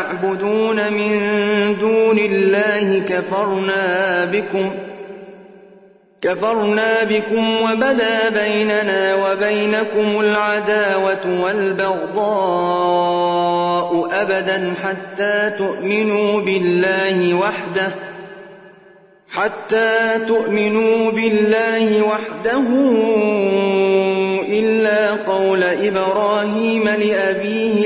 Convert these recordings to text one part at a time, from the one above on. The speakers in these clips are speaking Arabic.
تعبدون من دون الله كفرنا بكم كفرنا بكم وبدا بيننا وبينكم العداوة والبغضاء أبدا حتى تؤمنوا بالله وحده حتى تؤمنوا بالله وحده إلا قول إبراهيم لأبيه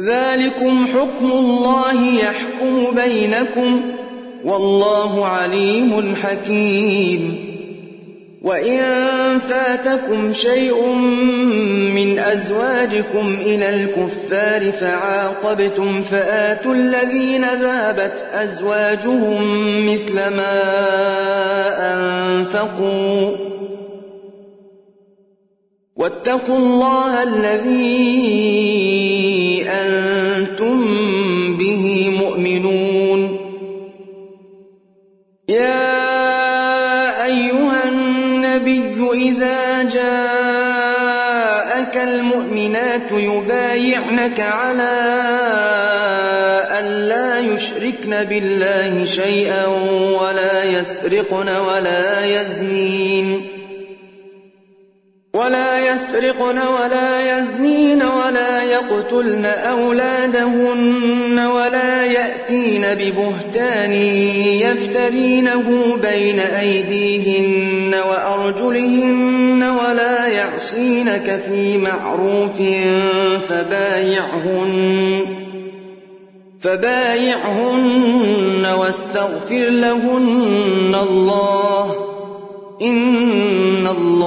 ذلكم حكم الله يحكم بينكم والله عليم حكيم. وإن فاتكم شيء من أزواجكم إلى الكفار فعاقبتم فآتوا الذين ذابت أزواجهم مثل ما أنفقوا. واتقوا الله الذي أنتم به مؤمنون. يا إذا جاءك المؤمنات يبايعنك على أن لا يشركن بالله شيئا ولا يسرقن ولا يزنين. ولا يسرقن ولا يزنين ولا يقتلن أولادهن ولا يأتين ببهتان يفترينه بين أيديهن وأرجلهن ولا يعصينك في معروف فبايعهن فبايعهن واستغفر لهن الله إن